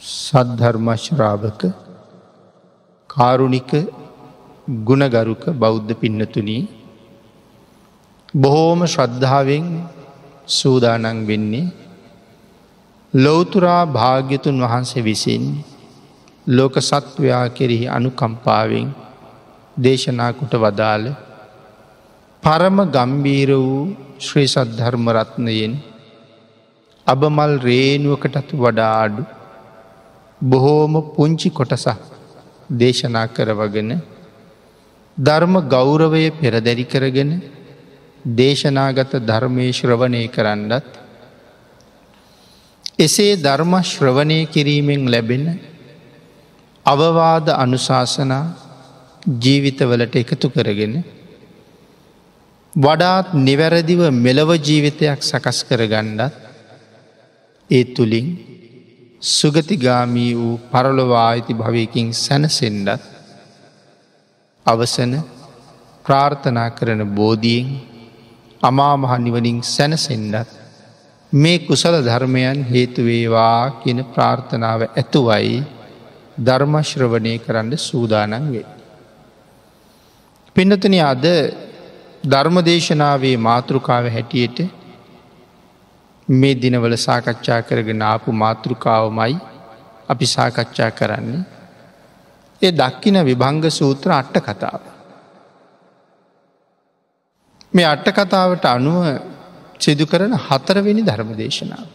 සද්ධර්මශ්‍රාවක කාරුණික ගුණගරුක බෞද්ධ පින්නතුනී බොහෝම ශ්‍රද්ධාවෙන් සූදානන් වෙන්නේ ලොවතුරා භාග්‍යතුන් වහන්සේ විසින් ලෝක සත්වයා කෙරෙහි අනුකම්පාවෙන් දේශනාකුට වදාළ පරම ගම්බීර වූ ශ්‍රී සද්ධර්මරත්නයෙන් අබමල් රේනුවකටත් වඩා අඩු බොහෝම පුංචි කොටසක් දේශනා කරවගෙන ධර්ම ගෞරවය පෙරදැරි කරගෙන දේශනාගත ධර්මය ශ්‍රවණය කරන්නත් එසේ ධර්ම ශ්‍රවණය කිරීමෙන් ලැබෙන අවවාද අනුශාසනා ජීවිතවලට එකතු කරගෙන වඩාත් නිවැරදිව මෙලව ජීවිතයක් සකස් කරගන්නත් ඒ තුළින් සුගතිගාමී වූ පරලොවා අයිති භවයකින් සැනසෙන්ඩත් අවසන ප්‍රාර්ථනා කරන බෝධියෙන් අමාමහනිවනින් සැනසෙන්ඩත් මේ කුසල ධර්මයන් හේතුවේවා කියන ප්‍රාර්ථනාව ඇතුවයි ධර්මශ්‍රවනය කරන්න සූදානන් වේ. පිනතන අද ධර්මදේශනාවේ මාතෘකාව හැටියට මේ දිනවල සාකච්ඡා කරගෙන ආපු මාතෘකාවමයි අපි සාකච්ඡා කරන්නේ. ඒ දක්කින විභංග සූත්‍ර අට්ට කතාව. මේ අට්ට කතාවට අනුව සිදු කරන හතරවෙනි ධර්මදේශනාව.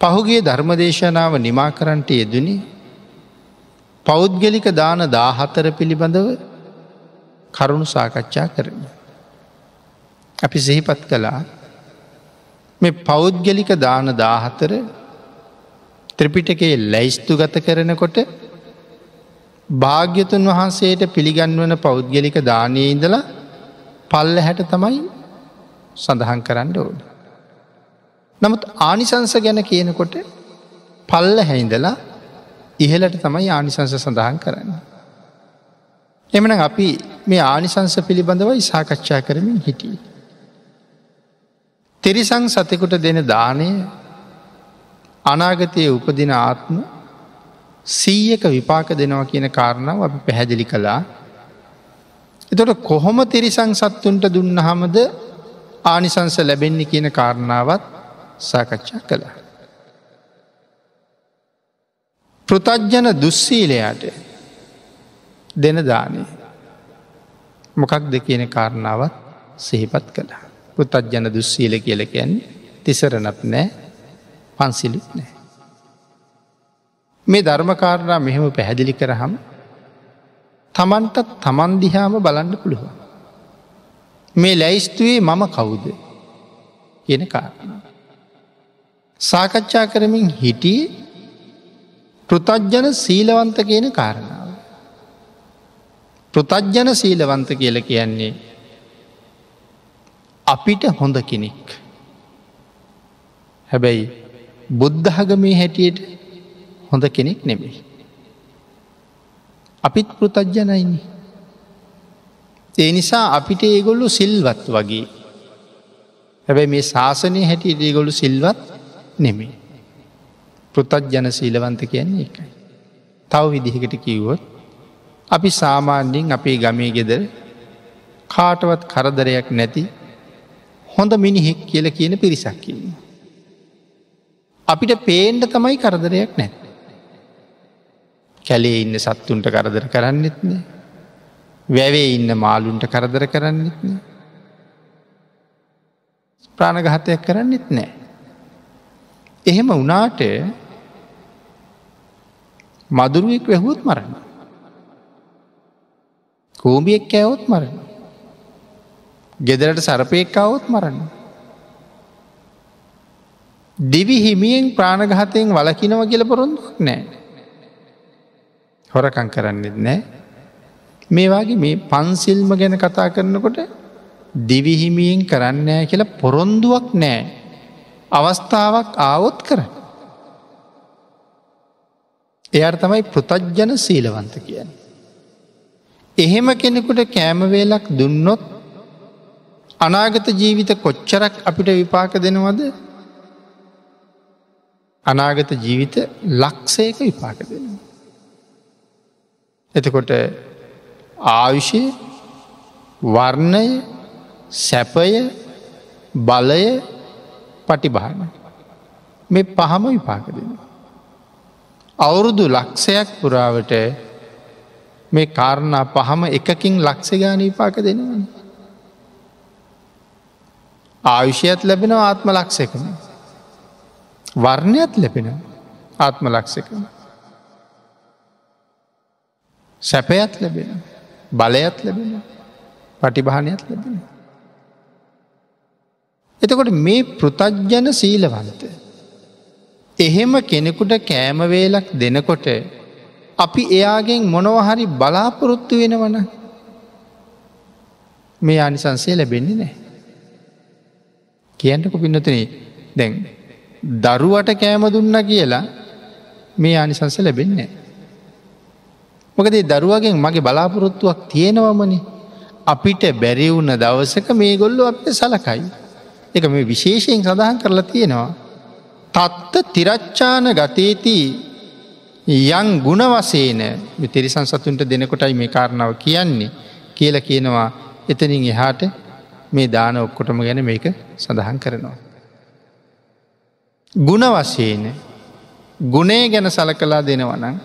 පහුගේ ධර්මදේශනාව නිමා කරන්ට යෙදනි පෞද්ගලික දාන දාහතර පිළිබඳව කරුණු සාකච්ඡා කරන. අපි සිහිපත් කළා මේ පෞද්ගලික දාන දාහතර ත්‍රිපිටකේ ලැයිස්තු ගත කරනකොට භාග්‍යතුන් වහන්සේට පිළිගන්වන පෞද්ගලික දානය ඉඳලා පල්ල හැට තමයි සඳහන් කරන්න ඕන. නමුත් ආනිසංස ගැන කියනකොට පල්ල හැයිඳලා ඉහලට තමයි ආනිසංස සඳහන් කරන්න. එමන අපි මේ ආනිසංස පිළිබඳවයි සාකච්ඡා කරමින් හිටිය. තිරිසං සතෙකුට දෙන දානය අනාගතය උපදින ආත්ම සීයක විපාක දෙනවා කියන කාරණාව අපි පැහැදිලි කළා. එතොට කොහොම තිරිසං සත්තුන්ට දුන්න හමද ආනිසංස ලැබෙන්නේ කියන කාරණාවත් සාකච්ඡා කළා. පෘතජ්ජන දුස්සීලයාට දෙන දානය මොකක්ද කියන කාරණාවත් සහිපත් කළා. පෘතජ්ජන දුස්සීල කියල කියන්නේ තිසරනත් නෑ පන්සිලිත් නෑ. මේ ධර්මකාරණා මෙහෙම පැහැදිලි කරහම් තමන්ටත් තමන්දිහාම බලන්න පුළුවන්. මේ ලැයිස්තුවේ මම කවුද කියන කාරණ. සාකච්ඡා කරමින් හිටිය පෘතජ්ජන සීලවන්ත කියන කාරණාව. පෘතජ්ජන සීලවන්ත කියල කියන්නේ අපිට හොඳ කෙනෙක්. හැබැයි බුද්ධහගමේ හැටියට හොඳ කෙනෙක් නෙමෙයි. අපිත් පෘතජ්ජනයින්නේ. ඒ නිසා අපිට ඒගොල්ලු සිල්වත් වගේ. හැබැයි මේ ශාසනය හැටියට ඒගොලු සිල්වත් නෙමේ. පෘතජ්ජන සීලවන්ත කියන්නේ එකයි. තව විදිහකට කිව්වොත් අපි සාමාන්‍යෙන් අපේ ගමේ ගෙදර කාටවත් කරදරයක් නැති හොඳ මිනිහෙක් කියල කියන පිරිසක්කින්න. අපිට පේන්ඩ තමයි කරදරයක් නැත්. කැලේ ඉන්න සත්තුන්ට කරදර කරන්නෙත්නේ වැවේ ඉන්න මාලුන්ට කරදර කරන්නෙත්න. ප්‍රාණගහතයක් කරන්නෙත් නෑ. එහෙම වනාට මදුරුවෙක් වැැහුවොත් මරන්න. කෝමියෙක් කෑවොත් මරන්න. ගෙදරට සරපයෙක්කාවොත් මරන්න. දිවි හිමියෙන් ප්‍රාණගහතයෙන් වලකිනව කියල පොරොන්දුක් නෑ. හොරකං කරන්නෙත් නෑ මේවාගේ මේ පන්සිල්ම ගැන කතා කරනකොට දිවිහිමියෙන් කරන්නෑ කියලා පොරොන්දුවක් නෑ. අවස්ථාවක් ආවොත් කර. එයට තමයි පෘතජ්ජන සීලවන්ත කියන්න. එහෙම කෙනෙකුට කෑමවේලක් දුන්නොත් අනාගත ජීවිත කොච්චරක් අපිට විපාක දෙනවද අනාගත ජීවිත ලක්ෂයක විපාක දෙන. එතකොට ආයුෂය වර්ණය සැපය බලය පටිභාන මේ පහම විපාක දෙන. අවුරුදු ලක්ෂයක් පුරාවට මේ කාරණා පහම එකකින් ලක්ෂගාන විපාක දෙනවන. ආයුෂයත් ලැබෙන ආත්ම ලක්ෂකම. වර්ණයත් ලැබෙන ආත්ම ලක්ෂකම. සැපයත් ලැබෙන බලයත් ලැබෙන පටිභානයක් ලැබෙන. එතකොට මේ පෘතජ්ජන සීලවන්ත. එහෙම කෙනෙකුට කෑමවේලක් දෙනකොට අපි එයාගෙන් මොනවහරි බලාපොරොත්තු වෙනවන මේ අනිසන්සේ ලැබෙන්නේ නෑ. කියන්නක පින්නතන දැන් දරුවට කෑම දුන්න කියලා මේ අනිසංස ලැබෙන්නේ. මොකදේ දරුවගෙන් මගේ බලාපොරොත්තුවක් තියෙනවමනි අපිට බැරිවුන්න දවසක මේ ගොල්ලු අපට සලකයි. එක මේ විශේෂයෙන් සඳහන් කරලා තියෙනවා. තත්ත තිරච්චාන ගතේති යං ගුණ වසේන තිරිසන් සතුන්ට දෙනකොටයි මේ කාරණාව කියන්නේ කියල කියනවා එතනින් එහාට මේ දාන ඔක්කොටම ගැන මේක සඳහන් කරනවා. ගුණ වශයෙන් ගුණේ ගැන සලකලා දෙනවනම්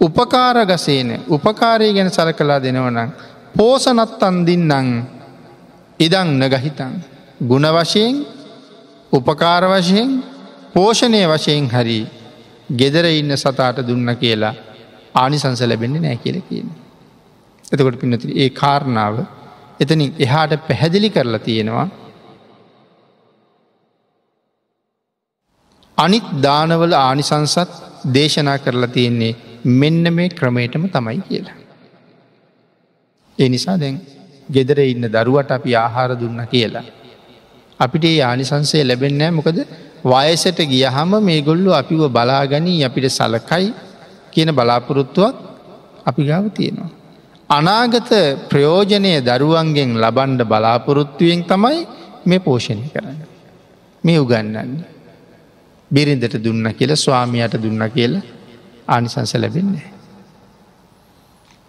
උපකාරගසේන උපකාරය ගැන සලකලා දෙනවනම් පෝසනත් අන්දින්නං ඉදං නගහිතන් ගුණ වශයෙන් උපකාර වශයෙන් පෝෂණය වශයෙන් හරි ගෙදර ඉන්න සතාට දුන්න කියලා ආනිසංස ලැබෙන්නේ නෑ කියල කියන. එතකොට පින්නති ඒ කාරණාව එතනින් එහාට පැහැදිලි කරලා තියෙනවා අනිත් දානවල ආනිසංසත් දේශනා කරලා තියෙන්නේ මෙන්න මේ ක්‍රමයටම තමයි කියලා. ඒ නිසා දැන් ගෙදර ඉන්න දරුවට අපි ආහාර දුන්න කියලා. අපිට ඒ ආනිසංසය ලැබෙන්නෑ මොකද වයසට ගියහම මේ ගොල්ලු අපිව බලාගනී අපිට සලකයි කියන බලාපොරොත්තුවක් අපි ගාව තියෙනවා. අනාගත ප්‍රයෝජනය දරුවන්ගෙන් ලබන්ඩ බලාපොරොත්තුවෙන් තමයි මේ පෝෂණය කරන්න. මේ උගන්නන්නේ. බිරිඳට දුන්න කියලා ස්වාමියයට දුන්න කියලා ආනිසංස ලැබෙන්නේ.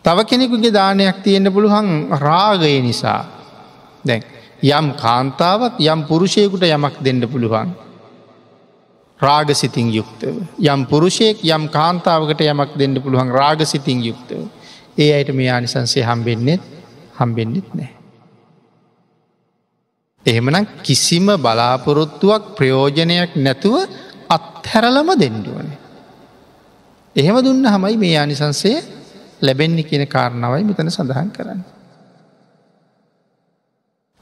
තව කෙනෙකුගේ දානයක් තියෙන්න්න පුළුවන් රාගය නිසා දැන් යම් කාන්තාවක් යම් පුරුෂයකුට යමක් දෙන්න පුළුවන් රාගසිතින් යුක්තව යම් පුරුෂයෙක් යම් කාන්තාවකට යමක් දෙන්න පුළුවන් රාගසිතින් යුක්තව ඒ අයට මේ ආනිසන්සේ හම්බෙන්නෙත් හම්බෙන්න්නෙත් නෑ. එහෙමනම් කිසිම බලාපොරොත්තුවක් ප්‍රයෝජනයක් නැතුව අත්හැරලම දෙන්ඩුවනේ. එහෙම දුන්න හමයි මේ ආනිසන්සේ ලැබෙන්නේ කියන කාරණාවයි මෙතන සඳහන් කරන්න.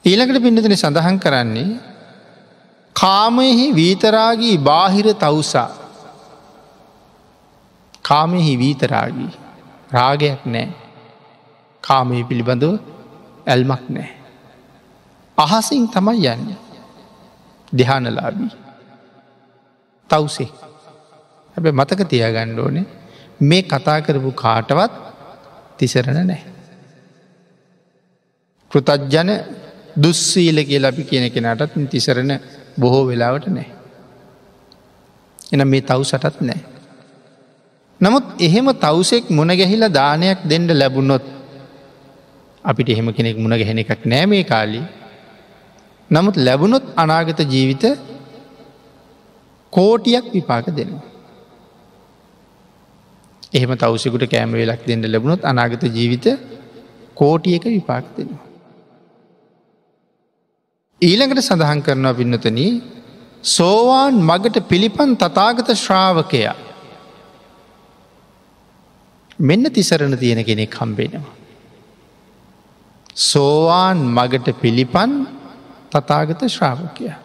ඊළකට පින්නතන සඳහන් කරන්නේ කාමයෙහි වීතරාගී බාහිර තවුසා කාමෙහි වීතරාගී රාගයක් නෑ කාමය පිළිබඳව ඇල්මක් නෑ. අහසින් තමයි යන්න දෙහානලාබී තවසේ හැබ මතක තියාගණ්ඩ ඕනේ මේ කතා කරපු කාටවත් තිසරණ නෑ. කෘතජ්ජන දුස්සීල කිය ලබි කියන කෙනටත් තිසරණ බොහෝ වෙලාවට නෑ. එන මේ තව් සටත් නෑ. නමුත් එහෙම තවසෙක් මුණගැහිලා දානයක් දෙන්ඩ ලැබුණොත් අපිට එහෙම කෙනෙක් මුණ ගැහෙන එකක් නෑ මේ කාලී. නමුත් ලැබුණොත් අනාගත ජීවිත කෝටියක් විපාක දෙනවා. එහෙම තවසකුට කෑම වෙලක් දෙන්න ලැබුණොත් අනාගත ජීවිත කෝටියක විපාක් දෙනවා. ඊළඟට සඳහන් කරනවා පින්නතන සෝවාන් මගට පිළිපන් තතාගත ශ්‍රාවකයා මෙන්න තිසරණ තියෙන කෙනෙක් හම්බෙනවා. සෝවාන් මගට පිළිපන් තතාගත ශ්‍රාවකයා.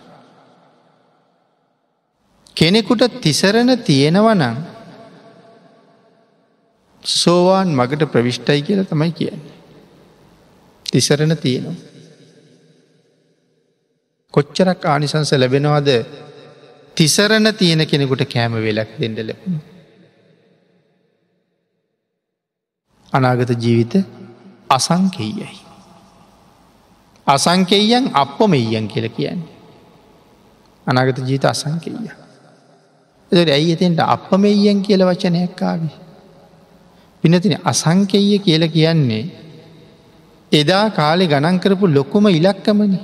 කෙනෙකුට තිසරණ තියෙනවනං සෝවාන් මගට ප්‍රවිෂ්ටයි කියල තමයි කියන්නේ. තිසරණ තියෙනවා. කොච්චරක් ආනිසංස ලැබෙනවාද තිසරණ තියෙන කෙනෙකුට කෑම වෙලක් දෙඩ ලැබෙන. අනාගත ජීවිත අසංකෙයයි. අසංකෙයන් අප මෙයන් කියල කියන්නේ. අනාගත ජීත අසංකෙය. එතට ඇයි එතෙන්ට අප මෙයියන් කියල වචනයක්කාවි. පිනතින අසංකෙය කියල කියන්නේ එදා කාලෙ ගණන්කරපු ලොකුම ඉලක්කමනි.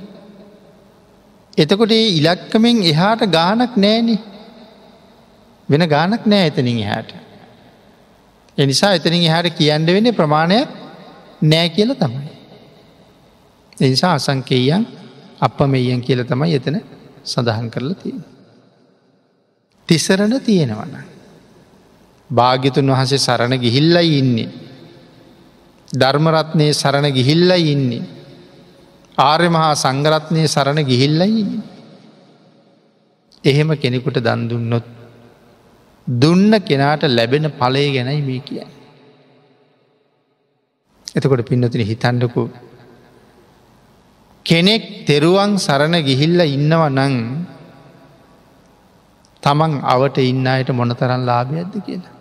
එතකොට ඒ ඉලක්කමෙන් එහාට ගානක් නෑනේ වෙන ගානක් නෑ එතනින් එහාට. එනිසා එතනින් එහාට කියන්න වෙන්නේ ප්‍රමාණයක් නෑ කියල තමයි. එනිසා අසංකේයන් අප මෙයන් කියල තමයි එතන සඳහන් කරලා තියෙන. තිසරණ තියෙනවන. භාග්‍යතුන් වහසේ සරණ ගිහිල්ලයි ඉන්නේ. ධර්මරත්නය සරණ ගිහිල්ලයි ඉන්නේ. ආර්ය මහා සංගරත්නය සරණ ගිහිල්ලයි ඉන්නේ. එහෙම කෙනෙකුට දන්දුන්නොත් දුන්න කෙනාට ලැබෙන පලය ගැනයි මේ කිය. එතකොට පින්නතින හිතන්ඩකු කෙනෙක් තෙරුවන් සරණ ගිහිල්ල ඉන්නව නං තමන් අවට ඉන්න අයට මොනතරන් ලාභයක්ද කියලා.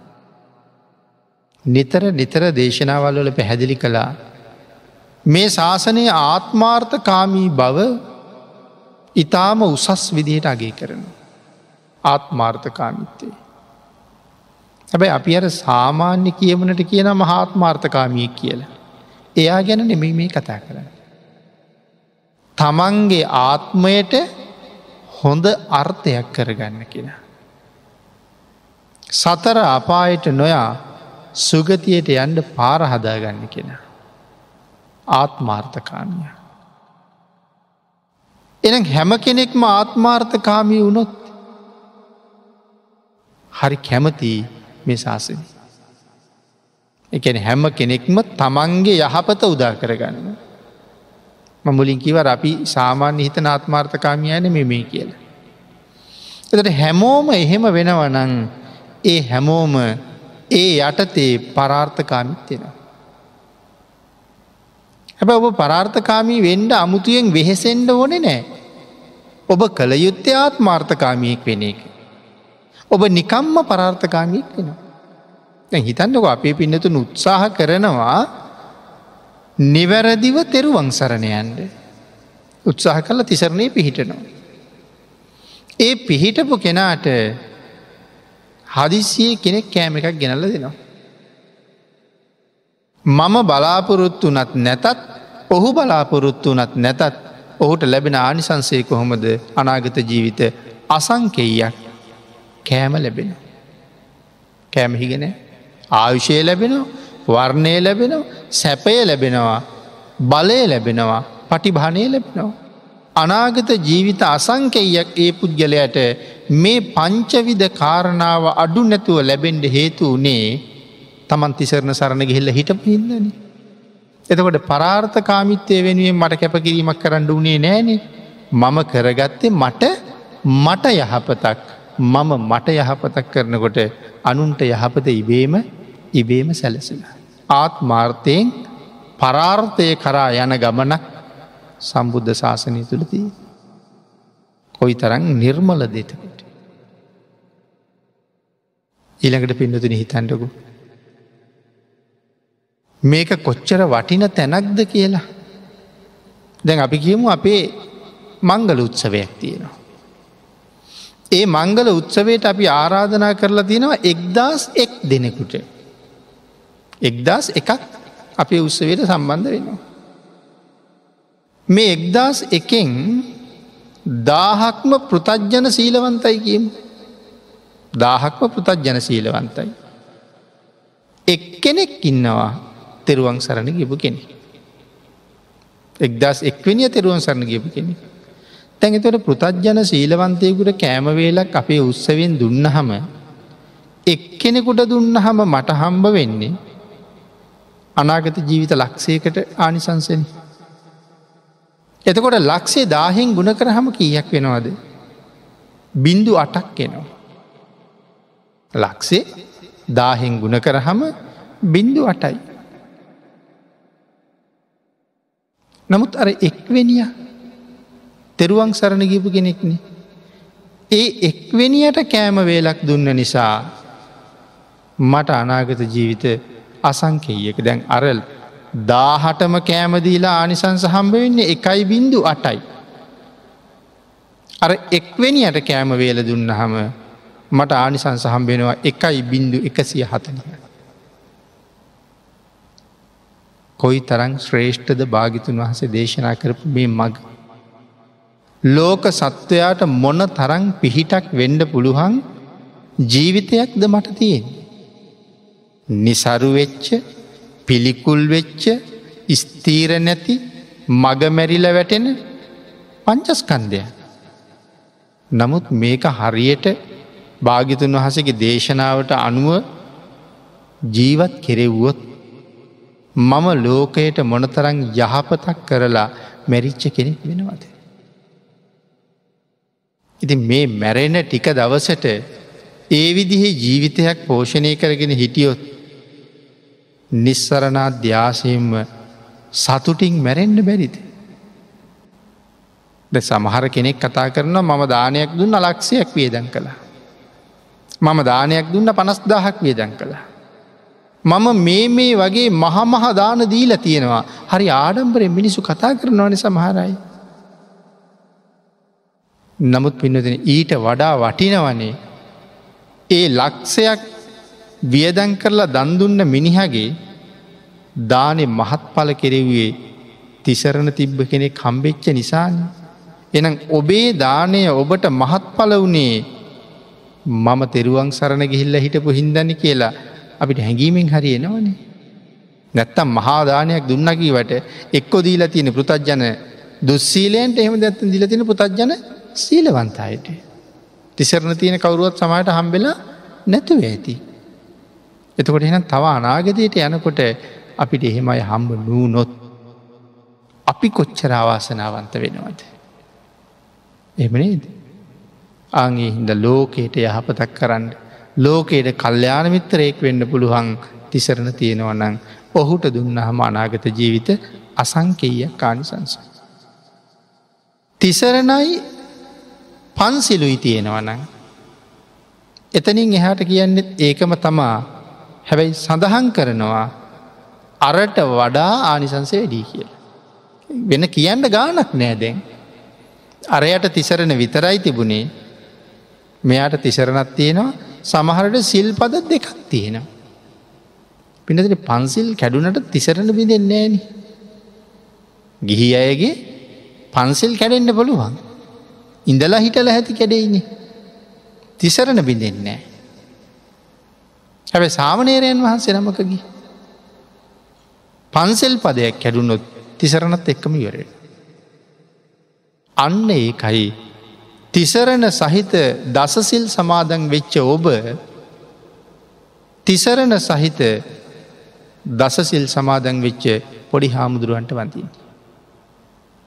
නිතර නිතර දේශනාවල් වල පැහැදිලි කළා මේ ශාසනය ආත්මාර්ථකාමී බව ඉතාම උසස් විදියට අගේ කරන. ආත්මාර්ථකාමිත්තේ. හැබැයි අපි අර සාමාන්‍ය කියවනට කියන මහාත්මාර්ථකාමිය කියලා. එයා ගැන නෙමෙයි මේ කතා කරන්න. තමන්ගේ ආත්මයට හොඳ අර්ථයක් කරගන්න කියෙන. සතර අපායට නොයා සුගතියට යන්ඩ පාරහදාගන්න කෙන. ආත්මාර්ථකාමිය. එන හැම කෙනෙක්ම ආත්මාර්ථකාමී වුණොත් හරි කැමති මේ ශාසන. එකන හැම කෙනෙක්ම තමන්ගේ යහපත උදා කරගන්න. මමුලින් කිවර අපි සාමාන්‍ය හිත නාත්මාර්ථකාමියන මෙමේ කියලා. එතට හැමෝම එහෙම වෙනවනං ඒ හැමෝම ඒ යටතේ පරාර්ථකාමිත්වෙන. හැබ ඔබ පරාර්ථකාමී වෙන්ඩ අමුතුයෙන් වෙහෙසෙන්ඩ ඕනෙ නෑ. ඔබ කළ යුත්තේ ආත්මාර්ථකාමියෙක් වෙන එක. ඔබ නිකම්ම පරාර්ථකාමියෙක් වෙනවා. හිතන්නක අපේ පින්නතුන් උත්සාහ කරනවා නිවැරදිව තෙරුවන් සරණයන්ට උත්සාහ කල තිසරණය පිහිටනවා. ඒ පිහිටපු කෙනාට හදිසියේ කෙනෙක් කෑම එකක් ගෙනල්ල දෙනවා. මම බලාපොරොත්තු වනත් නැතත් ඔහු බලාපොරොත්තු වනත් නැතත් ඔහුට ලැබෙන ආනිසන්සේ කොහොමද අනාගත ජීවිත අසංකෙයක් කෑම ලැබෙන. කෑමහිගෙන ආයුෂය ලැබෙනවා වර්ණය ලැබෙනවා සැපය ලැබෙනවා බලය ලැබෙනවා පටිභානය ලැබෙනවා. අනාගත ජීවිත අසංකෙයක් ඒ පුද්ගලයට මේ පංචවිධ කාරණාව අඩු නැතුව ලැබෙන්ඩ හේතු වනේ තමන් තිසරණ සරණ ගිහිල්ල හිට පිහිදන. එතකොට පරාර්ථ කාමිත්‍යය වෙනුවෙන් මට කැපකිරීමක් කරන්න වනේ නෑනේ මම කරගත්තේ මට මට යහපතක් මම මට යහපතක් කරනකොට අනුන්ට යහපත ඉබේම ඉබේම සැලසෙන. ආත්මාර්ථයෙන් පරාර්ථය කරා යන ගමනක් සම්බුද්ධ ශාසනය තුළතිී. කොයි තරන් නිර්මල දෙතකට. ඊළඟට පින්නතුන හිතන්ටකු. මේක කොච්චර වටින තැනක්ද කියලා. දැන් අපි කියමු අපේ මංගල උත්සවයක් තියෙනවා. ඒ මංගල උත්සවයට අපි ආරාධනා කරලා තියෙනවා එක්දස් එක් දෙනෙකුට. එක්දස් එකක් අපේ උත්සවයට සම්බන්ධ වෙනවා. මේ එක්දස් එකෙන් දාහක්ම පෘතජ්ජන සීලවන්තයි කියම්. දාහක්ම පෘතජ්ජන සීලවන්තයි. එක්කෙනෙක් ඉන්නවා තෙරුවන් සරණ ගිබු කෙනෙ. එක්දස් එක්වනිය තෙරුවන් සරණ ගියපු කෙනෙ. තැඟතට පෘතජ්ජන සීලවන්තයකුට කෑමවේලක් අපේ උත්සවෙන් දුන්නහම එක්කෙනෙකුට දුන්න හම මට හම්බ වෙන්නේ අනාගත ජීවිත ලක්ෂයකට ආනිසංසන. එතකොට ලක්ෂේ දාහෙන් ගුණ කරහම කීයක් වෙනවාද. බින්දු අටක් එනවා. ලක්සේ දාහෙන් ගුණ කරහම බින්දු අටයි. නමුත් අර එක්වෙනිය තෙරුවන් සරණ ගිපු කෙනෙක්නේ. ඒ එක්වෙනියට කෑම වේලක් දුන්න නිසා මට අනාගත ජීවිත අසංකෙයක දැන් අරල් දාහටම කෑමදීලා ආනිසංස හම්බ වෙන්නේ එකයි බින්දු අටයි. අර එක්වෙනියට කෑම වේල දුන්න හම මට ආනිසං සහම්බෙනවා එකයි බින්දු එකසිය හතනය. කොයි තරං ශ්‍රේෂ්ඨද භාගිතුන් වහසේ දේශනා කරපු මේ මග. ලෝක සත්වයාට මොන තරං පිහිටක් වෙන්ඩ පුළුවන් ජීවිතයක්ද මට තියෙන්. නිසරුවෙච්ච පිළිකුල් වෙච්ච ස්තීර නැති මගමැරිල වැටෙන පංචස්කන්දය. නමුත් මේක හරියට භාගිතුන් වහසගේ දේශනාවට අනුව ජීවත් කෙරෙව්වොත් මම ලෝකයට මොනතරං යහපතක් කරලා මැරිච්ච කෙනෙක් වෙනවද. ඉති මේ මැරෙන ටික දවසට ඒ විදිහේ ජීවිතයක් පෝෂණය කරගෙන හිටියොත් නිස්සරණා ධ්‍යාසයෙන්ම සතුටින් මැරෙන්ඩ බැරිද. ද සමහර කෙනෙක් කතා කරන මම දානයක් දුන්න ලක්ෂයක් වියදන් කළා. මම දානයක් දුන්න පනස්දාහක් වියදන් කළා. මම මේ මේ වගේ මහමහ දාන දීල තියෙනවා හරි ආඩම්බරෙන් මිනිසු කතා කරනවන සමහරයි. නමුත් පින්නතින ඊට වඩා වටිනවනේ ඒ ලක්ෂයක් වියදන් කරලා දන්දුන්න මිනිහගේ දානෙ මහත්ඵල කෙරෙව්වේ තිසරණ තිබ්බ කෙනෙක් කම්බෙච්ච නිසාන. එනම් ඔබේ දානය ඔබට මහත්ඵල වනේ මම තෙරුවන් සරණ ගිහිල්ල හිටපු හින්දන්න කියලා අපිට හැඟීමෙන් හරියෙනවනේ. නැත්තම් මහාදානයක් දුන්නකීවට එක්කො දීලා තියෙන පෘතජ්ජන දුස්සීලයන්ට එහෙම දැත්ත දිල තින පුතජ්ජන සීලවන්තයට. තිසරණ තියෙන කවරුවත් සමයට හම්බෙලා නැතුව ඇති. එතකොට එනම් තව අනාගතයට යනකොට අපිට එහෙමයි හම්බ නූ නොත් අපි කොච්චරවාසනාවන්ත වෙනවද. එමනේද. ආගේ හින්ද ලෝකයට යහපතක් කරන්න ලෝකයට කල්්‍යාන මිත්‍රයෙක් වෙන්න පුළුවන් තිසරණ තියෙනවනං ඔහුට දුන්නහම අනාගත ජීවිත අසංකෙය කානිසංස. තිසරණයි පන්සිලුයි තියෙනවනං. එතනින් එහාට කියන්නෙත් ඒකම තමා හැබැයි සඳහන් කරනවා අරට වඩා ආනිසන්සේ වැඩී කියල. වෙන කියන්න ගානක් නෑදැන්. අරයට තිසරණ විතරයි තිබුණේ මෙයාට තිසරණත් තියෙනවා සමහරට සිල් පද දෙකක් තියෙනවා. පිනතිට පන්සිල් කැඩුනට තිසරණ බිඳෙන්නේ නෑන. ගිහි අයගේ පන්සිල් කැඩෙන්න්න බලුවන්. ඉඳලා හිටල ඇති කැඩෙයිනි. තිසරණ බිඳෙන්නේ. හැබැ සාමනේරයන් වහන්සේ නමකගේ. පන්සෙල් පදයක් කැඩුනොත් තිසරණත් එක්කම ඉවරේ. අන්න ඒකයි තිසරණ සහිත දසසිල් සමාදන් වෙච්ච ඔබ තිසරණ සහිත දසසිල් සමාදන් වෙච්ච පොඩි හාමුදුරුවන්ට වන්තින්.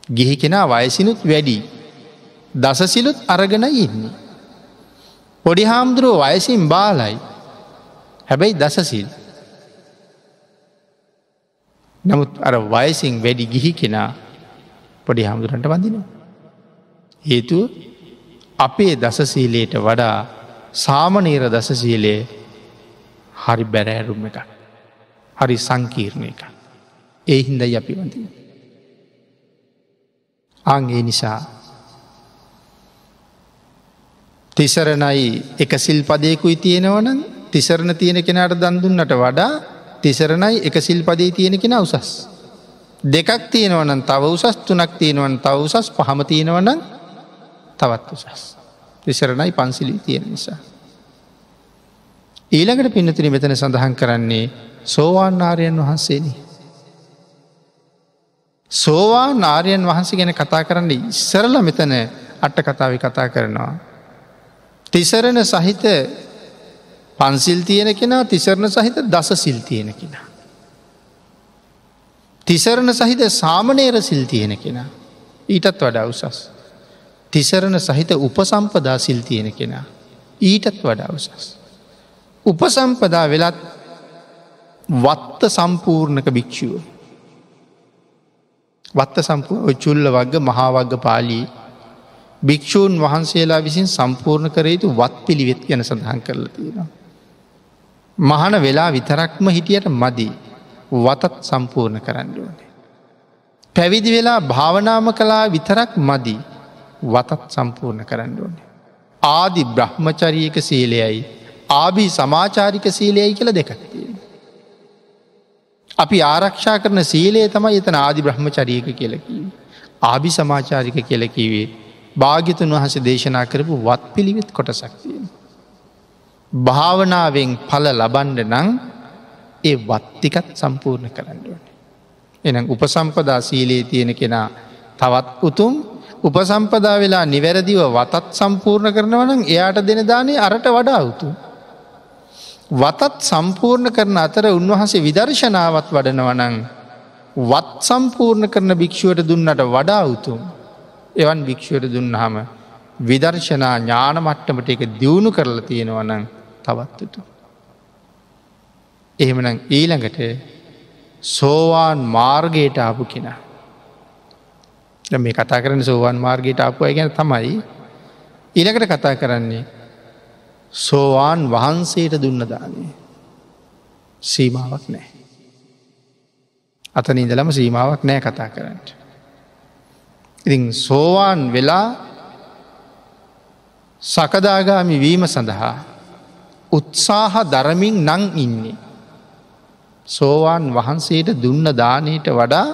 ගිහි කෙනා වයසිනුත් වැඩි දසසිලුත් අරගෙන ඉන්නේ. පොඩි හාමුදුරුව වයසින් බාලයි හැබැයි දසසිල් නමුත් අර වයසින් වැඩි ගිහි කෙනා පොඩි හාමුදුරන්ට වඳනවා. හේතුව අපේ දසසීලයට වඩා සාමනීර දසසීලයේ හරි බැරෑරුම් එක. හරි සංකීර්ණය එක. ඒ හින්දයි අපි වඳ. අන්ගේ නිසා තිසරණයි එක සිල් පදයකුයි තියෙනවන තිසරණ තියෙන කෙනට දන්දුන්නට වඩා තිසරණයි එක සිල් පදේ තියෙන කෙන උසස්. දෙකක් තියෙනවනන් තව උසස් තුනක් තියෙනවන් තව උසස් පහම තියෙනවනන් තවත් උසස්. තිසරණයි පන්සිලි තියෙන නිසා. ඊළඟට පින්නතින මෙතන සඳහන් කරන්නේ සෝවාන් ආරයන් වහන්සේන. සෝවා නාරයන් වහන්සේ ගැන කතා කරන්න ඉස්සරල මෙතන අට්ට කතාව කතා කරනවා. තිසරණ සහිත පන්සිල් තියෙන කෙනා තිසරණ සහිත දස සිල් තියෙන කෙනා. තිසරණ සහිත සාමනේර සිල් තියෙන කෙනා ඊටත් වඩා උසස්. තිසරණ සහිත උපසම්පදා සිල් තියෙන කෙනා ඊටත් වඩා උසස්. උපසම්පදා වෙලත් වත්ත සම්පූර්ණක භික්‍ෂුව. වත්ත සම්පූ චුල්ල වග මහාවග්ග පාලී භික්‍ෂූන් වහන්සේලා විසින් සම්පූර්ණ කරයුතු වත් පිළිවෙත් ගැන සඳහන් කරලා තියෙනවා. මහන වෙලා විතරක්ම හිටියට මදී වතත් සම්පූර්ණ කරන්න ඕනේ. පැවිදි වෙලා භාවනාම කලා විතරක් මදී වතත් සම්පූර්ණ කරන්න ඕනේ. ආදි බ්‍රහ්මචරීක සීලයයි ආබී සමාචාරික සීලයයි කියල දෙකක්තිය. අපි ආරක්ෂා කරන සීලේ තමයි එතන ආදි බ්‍රහ්මචරීක කියලකී. ආබි සමාචාරික කියලකිවේ භාගිතුන් වහස දේශනා කරපු වත් පිළිවෙත් කොටසක්තිය. භාවනාවෙන් පල ලබන්ඩ නං ඒ වත්තිකත් සම්පූර්ණ කරන්නඩුවන. එනම් උපසම්පදා සීලේ තියෙන කෙනා තවත් උතුම් උපසම්පදා වෙලා නිවැරදිව වතත් සම්පූර්ණ කරනවනම් එයාට දෙන දානේ අරට වඩා උතු. වතත් සම්පූර්ණ කරන අතර උන්වහසේ විදර්ශනාවත් වඩනවනං වත් සම්පූර්ණ කරන භික්‍ෂුවට දුන්නට වඩා උතුම්. එවන් භික්‍ෂුවට දුන්නහම විදර්ශනා ඥාන මට්ටමට එක දියුණු කරලා තියෙනවනං තවත්තුතු. එහෙමනම් ඊළඟට සෝවාන් මාර්ගයට ආපු කෙනා. මේ කතා කරන සෝවන් මාර්ගයට ආපුය ගැන තමයි ඊළකට කතා කරන්නේ සෝවාන් වහන්සේට දුන්න දානේ සීමාවක් නෑ. අතන ඉදලම සීමාවක් නෑ කතා කරන්නට. ඉතින් සෝවාන් වෙලා සකදාගාමි වීම සඳහා උත්සාහ දරමින් නං ඉන්නේ. සෝවාන් වහන්සේට දුන්න දානයට වඩා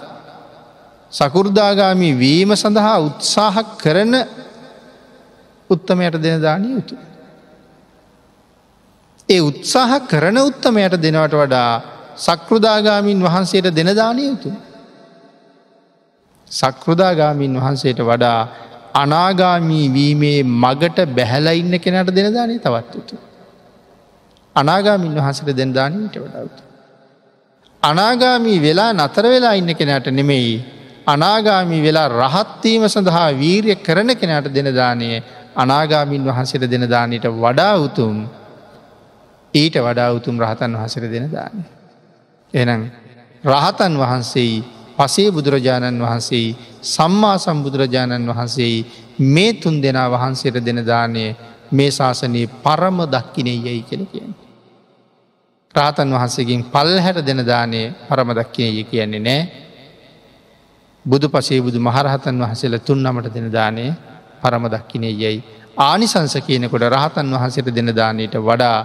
සකුෘදාගාමි වීම සඳහා උත්සාහ කරන උත්තමයට දෙන දානය යුතු. ඒ උත්සාහ කරන උත්තමයට දෙනවට වඩා සක්‍රෘදාගාමීන් වහන්සේට දෙන දානය යුතු. සක්‍රෘදාගාමීන් වහන්සේට වඩා අනාගාමී වීමේ මගට බැහැල ඉන්න කෙනට දෙන දානය තවත් යුතු. අනාගාමින් වහන්සට දෙන දානීට වඩාවතු. අනාගාමී වෙලා නතර වෙලා ඉන්න කෙනට නෙමෙයි අනාගාමී වෙලා රහත්වීම සඳහා වීරිය කරන කෙනට දෙන දානය අනාගාමින් වහන්සේට දෙන දානයට වඩා උතුම් ඊට වඩා උතුම් රහතන් වහසර දෙන දානය. එනම් රහතන් වහන්සේයි පසේ බුදුරජාණන් වහන්සේ සම්මා සම්බුදුරජාණන් වහන්සේ මේ තුන් දෙනා වහන්සේට දෙන දානය මේ ශාසනයේ පරම දක්කිනේ යයි කෙන කියන. රාතන් වහන්සේකින් පල් හැට දෙන දානය පරම දක්කිනය කියන්නේ නෑ බුදු පසේ බුදු මහරහතන් වහසල තුන් නමට දෙන දානය පරම දක්කිනේ යැයි. ආනිසංස කියනකොට රහතන් වහසට දෙන දානයට වඩා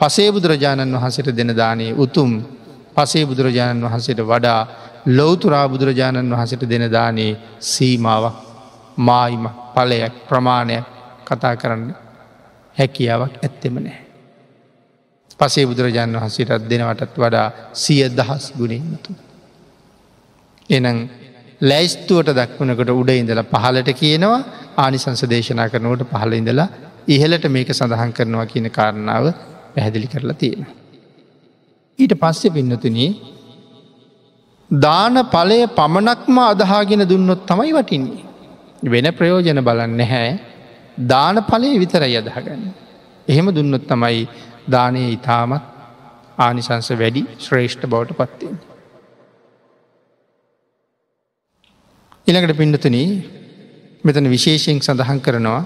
පසේ බුදුරජාණන් වහසට දෙන දානයේ උතුම් පසේ බුදුරජාණන් වහන්සේට වඩා ලොවතුරා බුදුරජාණන් වහසට දෙන දානයේ සීමාවක් මායිම පලයක් ප්‍රමාණයක් කතා කරන්න හැකියාවක් ඇත්තෙම නෑ. පසේ බුදුරජාණන් වහන්සේටත් දෙනවටත් වඩා සිය දහස් ගුණෙන්තු. එනං ලැයිස්තුවට දක්වනකට උඩ ඉඳලා පහලට කියනවා ආනිසංස දේශනා කරනවට පහල ඉඳලා ඉහලට මේක සඳහන් කරනවා කියන කාරණාව පැහැදිලි කරලා තියෙන. ඊට පස්සෙ පින්නතුනී දාන පලය පමණක්ම අදහාගෙන දුන්නොත් තමයි වටින්නේ. වෙන ප්‍රයෝජන බලන්න හැ දාන පලය විතරයි අදහගන්න. එහෙම දුන්නොත් තමයි දානය ඉතාමත් ආනිසංස වැඩි ශ්‍රේෂ්ඨ බවට පත්තියෙන්. ඉළඟට පිඩතුන මෙතන විශේෂයෙන් සඳහන් කරනවා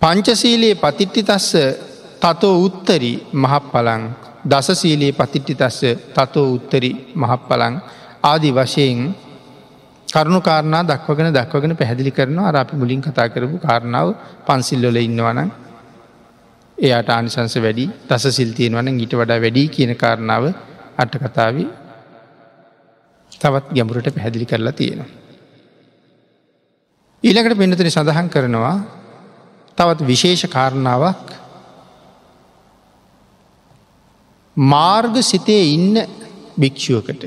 පංචසීලයේ පතිට්ටි තස්ස තතෝ උත්තරි මහප්පලං. දසසීලයේ පතිට්ටි තස්ස තතෝ උත්තරි මහප්පලං. ආදි වශයෙන් කරුණු කාරණා දක්වගෙන දක්වගෙන පැහැදිලි කරනවා. අර අපි මුලින් කතා කරපු කාරණාව පන්සිල්ලොල ඉන්නවන එයාට ආනිසංස වැඩි. දස සිල්තියෙනවන ඊට වඩා වැඩි කියන කාරණාව අට කතාවේ තවත් ගැඹුරට පැහැදිලි කරලා තියෙනවා. ඊළඟට පෙන්නතුන සඳහන් කරනවා තවත් විශේෂ කාරණාවක් මාර්ග සිතේ ඉන්න භික්‍ෂුවකට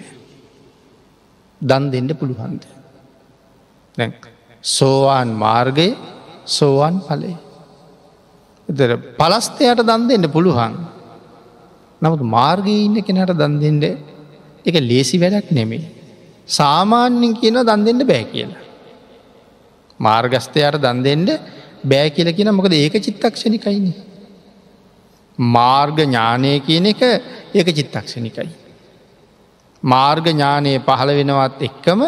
දන් දෙන්න පුළුවන්ද. සෝවාන් මාර්ගය සෝවාන් පලේ. එතර පලස්තයට දන් දෙන්න පුළුවන්. නමුත් මාර්ගය ඉන්න කෙනට දන් දෙෙන්ට එක ලේසි වැඩක් නෙමේ. සාමාන්‍යෙන් කියන දන් දෙන්න බෑ කියලා. මාර්ගස්තයට දන් දෙෙන්ට බෑ කියල කියන මොකද ඒක චිත්තක්ෂණිකයිනි. මාර්ග ඥානය කියන එක ඒක චිත්තක්ෂණිකයි. මාර්ග ඥානය පහළ වෙනවත් එක්කම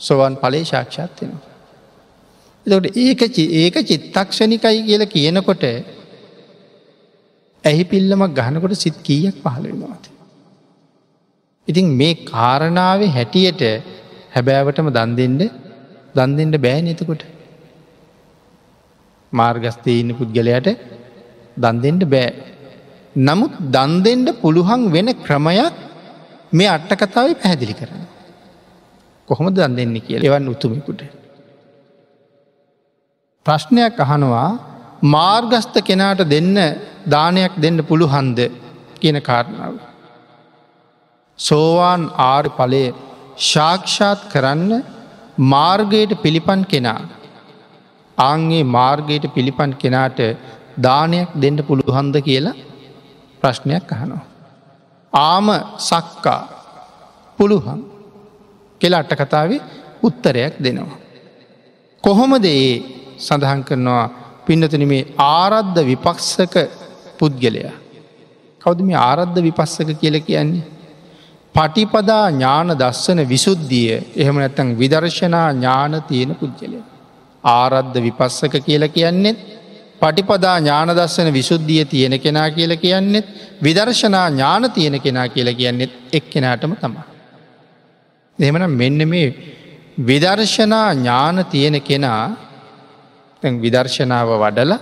සොවන් පලේ ශාක්ෂාත් වෙනවා. එතට ඒක ඒක චිත්තක්ෂණිකයි කියල කියනකොට ඇහි පිල්ලමක් ගහනකොට සිත් කීයක් පහළ වෙනවාද. ඉතින් මේ කාරණාව හැටියට හැබෑවටම දන් දෙෙන්ට දන්දෙන්ට බෑන එතකොට මාර්ගස්තය ඉන්න පුද්ගලයට දන්දෙන්ට බෑ. නමුත් දන්දෙන්ට පුළුවන් වෙන ක්‍රමයක් මේ අට්ටකතාව පැහැදිලි කරන. කොහොම දන් දෙන්නේ කිය එවන් උතුමෙකුට. ප්‍රශ්නයක් අහනවා මාර්ගස්ත කෙනාට දෙන්න දානයක් දෙන්න පුළුහන්ද කියන කාරණාව. සෝවාන් ආර් පලය ශාක්ෂාත් කරන්න මාර්ගයට පිළිපන් කෙනා. ආංගේ මාර්ගයට පිළිපන් කෙනාට දානයක් දෙන්න පුළුහන්ද කියලා ප්‍රශ්නයක් අහනවා. ආම සක්කා පුළුවන් කෙලා අට්ට කතාවේ උත්තරයක් දෙනවා. කොහොමද ඒ සඳහන් කරනවා පින්නතුන මේ ආරද්ධ විපක්ෂක පුද්ගලයා. කවද මේ ආරද්ධ විපස්සක කියල කියන්නේ. පටිපදා ඥාන දස්සන විසුද්ධිය එහෙම නැත්තං විදර්ශනා ඥාන තියෙන පුද්ගලය. ආරද්ධ විපස්සක කියල කියන්නෙත් පටිපදා ඥාන දස්සන විසුද්ධිය තියෙන කෙනා කියල කියන්නෙත් විදර්ශනා ඥාන තියෙන කෙනා කියල කියන්නෙත් එක් කෙනාටම තමා. එහෙමන මෙන්න මේ විදර්ශනා ඥාන තියෙන කෙනා විදර්ශනාව වඩල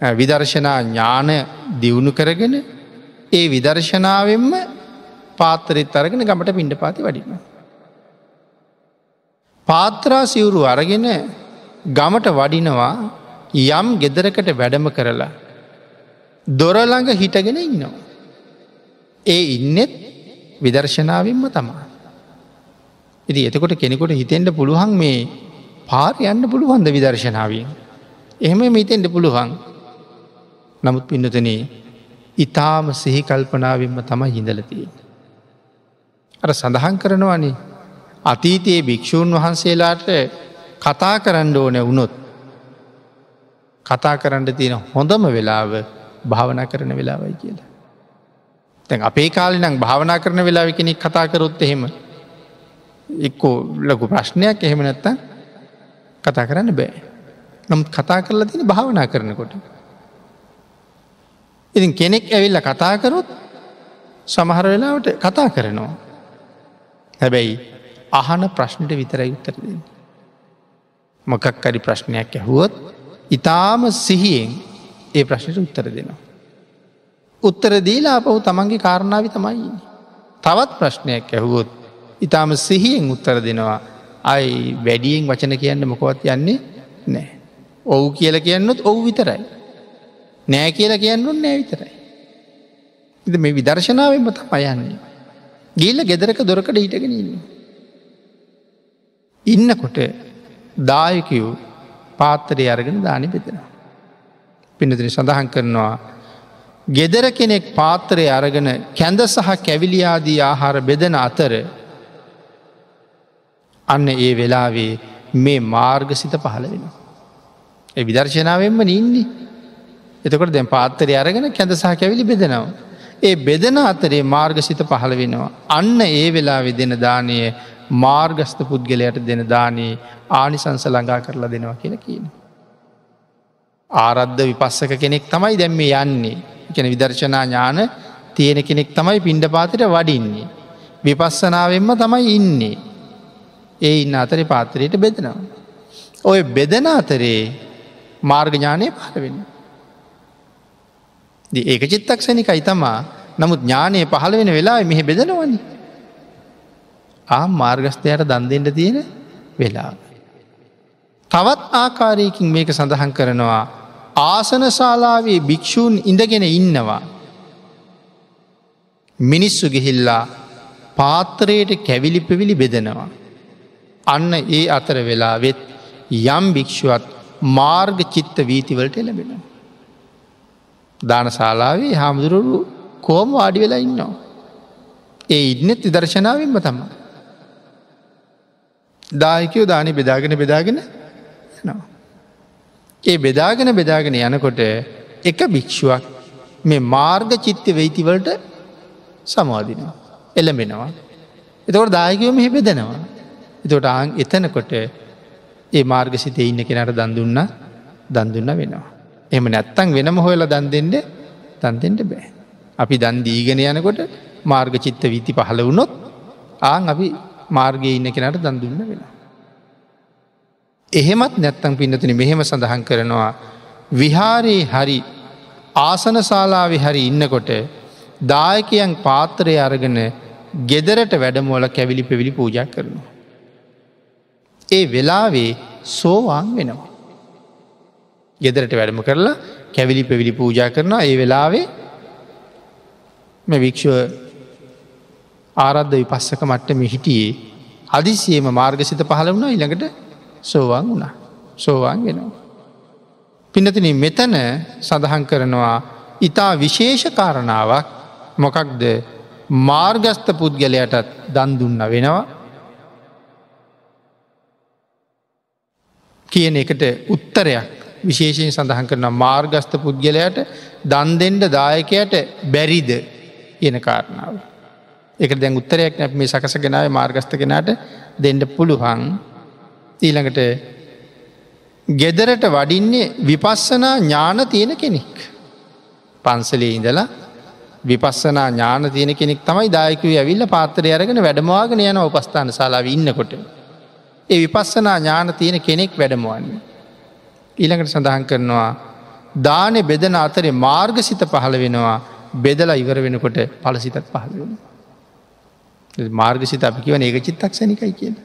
විදර්ශනා ඥාන දියුණු කරගෙන ඒ විදර්ශනාවෙන්ම පාත්තරෙත් අරගෙන ගමට පිණ්ඩ පාති වඩිම. පාත්‍රා සිවුරු අරගෙන ගමට වඩිනවා යම් ගෙදරකට වැඩම කරලා දොරළඟ හිටගෙන ඉන්නවා. ඒ ඉන්නෙත් විදර්ශනාවෙන්ම තමා. ඉති එතකොට කෙනෙකොට හිතෙන්ට පුළුවන් මේ පාර යන්න පුළුවන්ද විදර්ශනාවෙන්. එහෙම මිතෙන්ට පුළුවන් නමුත් පින්නතනේ ඉතාම සිහි කල්පනාවෙන්ම තම හිඳලතිය. අර සඳහන් කරනවනේ අතීතයේ භික්‍ෂූන් වහන්සේලාට කතා කරන්න ඕන වුණොත් කතා කරන්න තියෙන හොඳම වෙලාව භාවනා කරන වෙලාවයි කියලා. තැන් අපේ කාලිනම් භාවනා කරන වෙලාව කෙනෙක් කතා කරොත් එහෙම එක්කෝ ලොකු ප්‍රශ්නයක් එහෙම නැත්ත කතා කරන්න බෑ. නමුත් කතා කරලා තින භාවනා කරනකොට. ඉතින් කෙනෙක් ඇවිල්ල කතා කරොත් සමහර වෙලාවට කතා කරනවා. හැබැයි අහන ප්‍රශ්නට විතරයි උත්තර දෙන්න. මොකක්කරි ප්‍රශ්නයක් ඇහුවොත් ඉතාම සිහියෙන් ඒ ප්‍රශ්නයට උත්තර දෙනවා. උත්තර දීලා අපහු තමන්ගේ කාරණාව තමයි. තවත් ප්‍රශ්නයක් ඇහුවොත් ඉතාම සිහියෙන් උත්තර දෙනවා අයි වැඩියෙන් වචන කියන්න මොකොවත් යන්නේ නෑ. ඔවු කියල කියන්නොත් ඔවු විතරයි. නෑ කියල කියන්නුන් නෑ විතරයි. ඉද මේ විදර්ශනාවෙන්ම තම අයන්නේ. ගිල්ල ගෙදරක දොරකට හිටගෙන ඉන්න. ඉන්නකොට දායකයෝ පාත්තරය අරගෙන දානි බෙදෙනවා. පිනතින සඳහන් කරනවා. ගෙදර කෙනෙක් පාත්තරය අරගෙන කැඳ සහ කැවිලියාදී ආහාර බෙදන අතර අන්න ඒ වෙලාවේ මේ මාර්ගසිත පහළ වෙන. ඒ විදර්ශනාවෙන්ම ඉන්නේ. එතකොට දැන් පාත්තරය අරගෙන කැඳ සහ කැවිලි බෙදනවා. ඒ බෙදන අතරේ මාර්ගසිත පහළ වෙනවා. අන්න ඒ වෙලා වෙදෙන දානය මාර්ගස්ත පුද්ගලයට දෙන දානයේ ආනිසංස ළඟා කරලා දෙනවා කියල කියන. ආරද්ධ විපස්සක කෙනෙක් තමයි දැම්ම යන්නේ එකන විදර්ශනා ඥාන තියෙන කෙනෙක් තමයි පිණ්ඩ පාතට වඩින්නේ. විපස්සනාවෙන්ම තමයි ඉන්නේ. ඒ ඉන්න අතරේ පාත්තරයට බෙදනවා. ඔය බෙදන අතරේ මාර්ගඥානය පහළ වෙන. ඒක චිත්තක්ෂණිකයි තමා නමුත් ඥානය පහළ වෙන වෙලා මෙහෙ බෙදනවනි. ආ මාර්ගස්ථයට දන්දෙන්ට තියෙන වෙලා. තවත් ආකාරයකින් මේක සඳහන් කරනවා ආසනශාලාවේ භික්‍ෂූන් ඉඳගෙන ඉන්නවා. මිනිස්සු ගෙහිල්ලා පාත්තරයට කැවිලි පෙවිලි බෙදෙනවා. අන්න ඒ අතර වෙලා වෙත් යම් භික්‍ෂුවත් මාර්ග චිත්ත වීතිවලට එලබෙන. දානශාලාවේ හාමුදුරුරු කෝම වාඩි වෙලා ඉන්නවා. ඒ ඉන්නත් විදර්ශනාවෙන්ම තම. දායකයෝ දානි බෙදාගෙන බෙදාගෙන යනවා. ඒ බෙදාගෙන බෙදාගෙන යනකොට එක භික්‍ෂුවක් මේ මාර්ග චිත්ත වෙයිතිවලට සමවාදිනවා. එළඹෙනවා. එතකොට දායකයෝ මෙහි බෙදෙනවා. එතොට ආං එතනකොට ඒ මාර්ග සිතේ ඉන්න කෙනට දන්දුන්න දන්දුන්න වෙනවා. එම නැත්තං වෙනම හොයල දන් දෙෙන්ට තන්තෙන්ට බෑ. අපි දන් දීගෙන යනකොට මාර්ග චිත්ත වීති පහළ වුණොත් ආං අපි මාර්ගය ඉන්න කෙනට දන්දුන්න වෙන. එහෙමත් නැත්තං පින්නතුනි මෙහෙම සඳහන් කරනවා විහාරයේ හරි ආසනශාලාවෙ හරි ඉන්නකොට දායකයන් පාත්‍රය අරගෙන ගෙදරට වැඩමෝල කැවිලි පෙවිලි පූජ කරනවා. ඒ වෙලාවේ සෝවාන් වෙනවා. ගෙදරට වැඩම කරලා කැවිලි පෙවිලි පූජ කරනවා ඒ වෙලාවේ මෙ වික්ෂුව ආරද්ධ විපස්සක මට්ටම හිටියේ. අදිසියම මාර්ගසිත පහල වුණා ඉළඟට සෝවාන් වුණා. සෝවාන් වෙනවා. පිනතින මෙතන සඳහන් කරනවා ඉතා විශේෂ කාරණාවක්. මොකක්ද? මාර්ගස්ත පුද්ගලයටත් දන් දුන්න වෙනවා. කියන එකට උත්තරයක් විශේෂයෙන් සඳහන් කරන මාර්ගස්ත පුද්ගලයට දන් දෙෙන්ඩ දායකයට බැරිද කියන කාරණාව. එක දැන් උත්තරයක් නැ මේ සකසගෙනාව මාර්ගස්ත කෙනට දෙඩ පුළුවන් ඊළඟට ගෙදරට වඩින්නේ විපස්සනා ඥාන තියෙන කෙනෙක්. පන්සලේ ඉඳලා විපස්සනා ඥාන තියෙන කෙනෙක් තමයි දායකව ඇවිල්ල පාත්තරය අරගෙන වැඩමවාගෙන යන උපස්ථාන ශලාව ඉන්නකොට. ඒ විපස්සනා ඥාන තියෙන කෙනෙක් වැඩමවන්නේ. ඊළඟට සඳහන් කරනවා දානෙ බෙදන අතරේ මාර්ගසිත පහළ වෙනවා බෙදලා ඉවර වෙනකොට පලසිතත් පහළ වෙන. මාර්ගසිත අපි කිවන ඒක චිත්තක් සැනිකයි කියන.